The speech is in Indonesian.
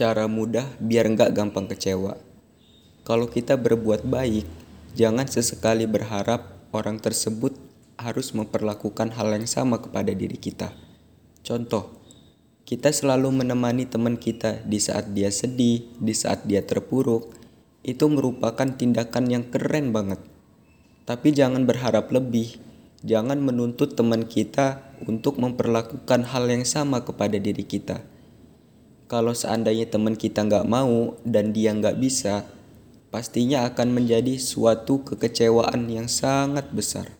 Cara mudah biar nggak gampang kecewa. Kalau kita berbuat baik, jangan sesekali berharap orang tersebut harus memperlakukan hal yang sama kepada diri kita. Contoh, kita selalu menemani teman kita di saat dia sedih, di saat dia terpuruk. Itu merupakan tindakan yang keren banget. Tapi jangan berharap lebih. Jangan menuntut teman kita untuk memperlakukan hal yang sama kepada diri kita. Kalau seandainya teman kita nggak mau dan dia nggak bisa, pastinya akan menjadi suatu kekecewaan yang sangat besar.